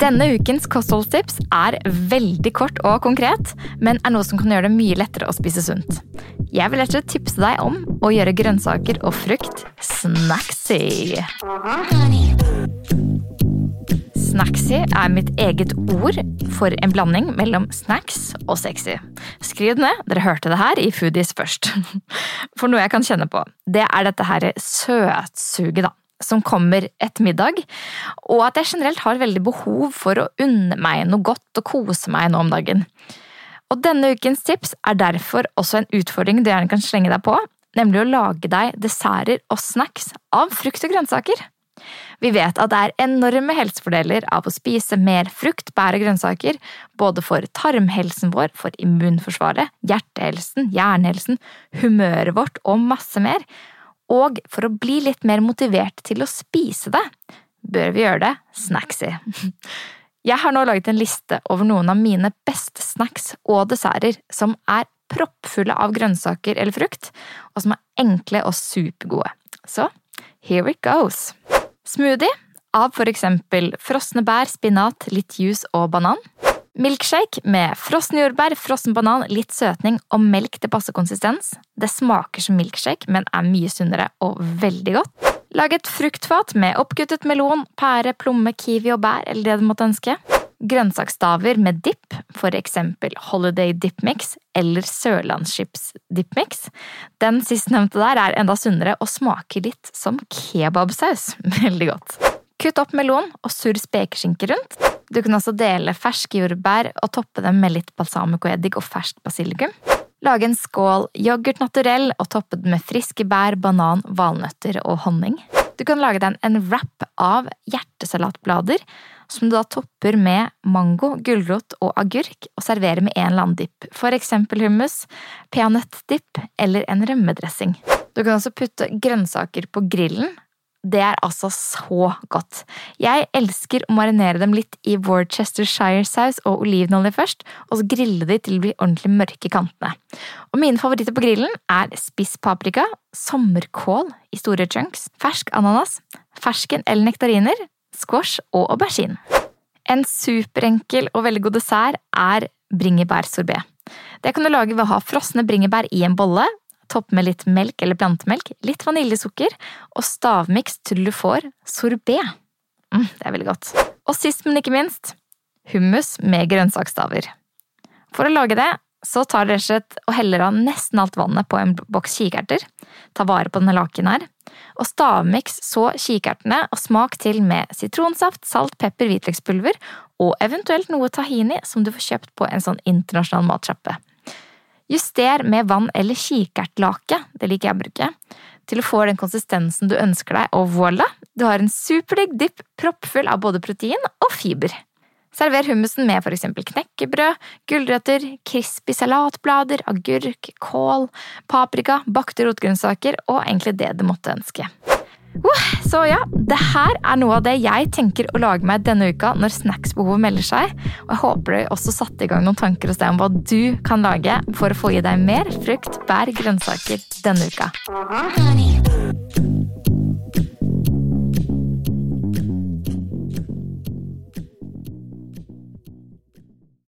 Denne ukens kostholdstips er veldig kort og konkret, men er noe som kan gjøre det mye lettere å spise sunt. Jeg vil rett tipse deg om å gjøre grønnsaker og frukt snacksy. Snacksy er mitt eget ord for en blanding mellom snacks og sexy. Skriv det ned, dere hørte det her i Foodies først. For noe jeg kan kjenne på, det er dette her søtsuget, da som kommer etter middag, og at jeg generelt har veldig behov for å unne meg noe godt og kose meg nå om dagen. Og denne ukens tips er derfor også en utfordring du gjerne kan slenge deg på, nemlig å lage deg desserter og snacks av frukt og grønnsaker. Vi vet at det er enorme helsefordeler av å spise mer frukt, bær og grønnsaker, både for tarmhelsen vår, for immunforsvaret, hjertehelsen, hjernehelsen, humøret vårt og masse mer. Og for å bli litt mer motivert til å spise det, bør vi gjøre det snacksy. Jeg har nå laget en liste over noen av mine beste snacks og desserter som er proppfulle av grønnsaker eller frukt, og som er enkle og supergode. Så here it goes! Smoothie av for eksempel frosne bær, spinat, litt juice og banan. Milkshake med frossen jordbær, frossen banan, litt søtning og melk til passe konsistens. Det smaker som milkshake, men er mye sunnere og veldig godt. Lag et fruktfat med oppkuttet melon, pære, plomme, kiwi og bær, eller det du måtte ønske. Grønnsaksstaver med dipp, eksempel Holiday Dip Mix eller Sørlandschips Dip Mix. Den sistnevnte der er enda sunnere og smaker litt som kebabsaus. Veldig godt. Kutt opp melon og surr spekeskinke rundt. Du kan også dele ferske jordbær og toppe dem med litt balsamicoeddik og ferskt basilikum. Lage en skål yoghurt naturell og toppe den med friske bær, banan, valnøtter og honning. Du kan lage deg en wrap av hjertesalatblader, som du da topper med mango, gulrot og agurk, og serverer med en eller annen dipp, eksempel hummus, peanøttdipp eller en rømmedressing. Du kan også putte grønnsaker på grillen det er altså så godt. Jeg elsker å marinere dem litt i Worcestershire-saus og olivenolje først, og så grille de til de blir ordentlig mørke i kantene. Og mine favoritter på grillen er spiss paprika, sommerkål i store chunks, fersk ananas, fersken eller nektariner, squash og aubergine. En superenkel og veldig god dessert er bringebærsorbé. Det kan du lage ved å ha frosne bringebær i en bolle, Topp med litt melk eller plantemelk, litt vaniljesukker og stavmiks til du får sorbé. Mm, det er veldig godt. Og sist, men ikke minst, hummus med grønnsaksstaver. For å lage det så tar du rett og slett og heller av nesten alt vannet på en boks kikerter. Ta vare på denne laken her. Og stavmiks så kikertene og smak til med sitronsaft, salt, pepper, hvitløkspulver og eventuelt noe tahini som du får kjøpt på en sånn internasjonal matsjappe. Juster med vann eller kikertlake, det liker jeg å bruke, til å få den konsistensen du ønsker deg, og voilà! Du har en superdigg dipp proppfull av både protein og fiber. Server hummusen med eksempel knekkebrød, gulrøtter, crispy salatblader, agurk, kål, paprika, bakte rotgrønnsaker og egentlig det du måtte ønske. Så ja, det her er noe av det jeg tenker å lage meg denne uka når snacksbehovet melder seg. Og jeg håper du også satte i gang noen tanker hos deg om hva du kan lage for å få i deg mer frukt, bær, grønnsaker denne uka.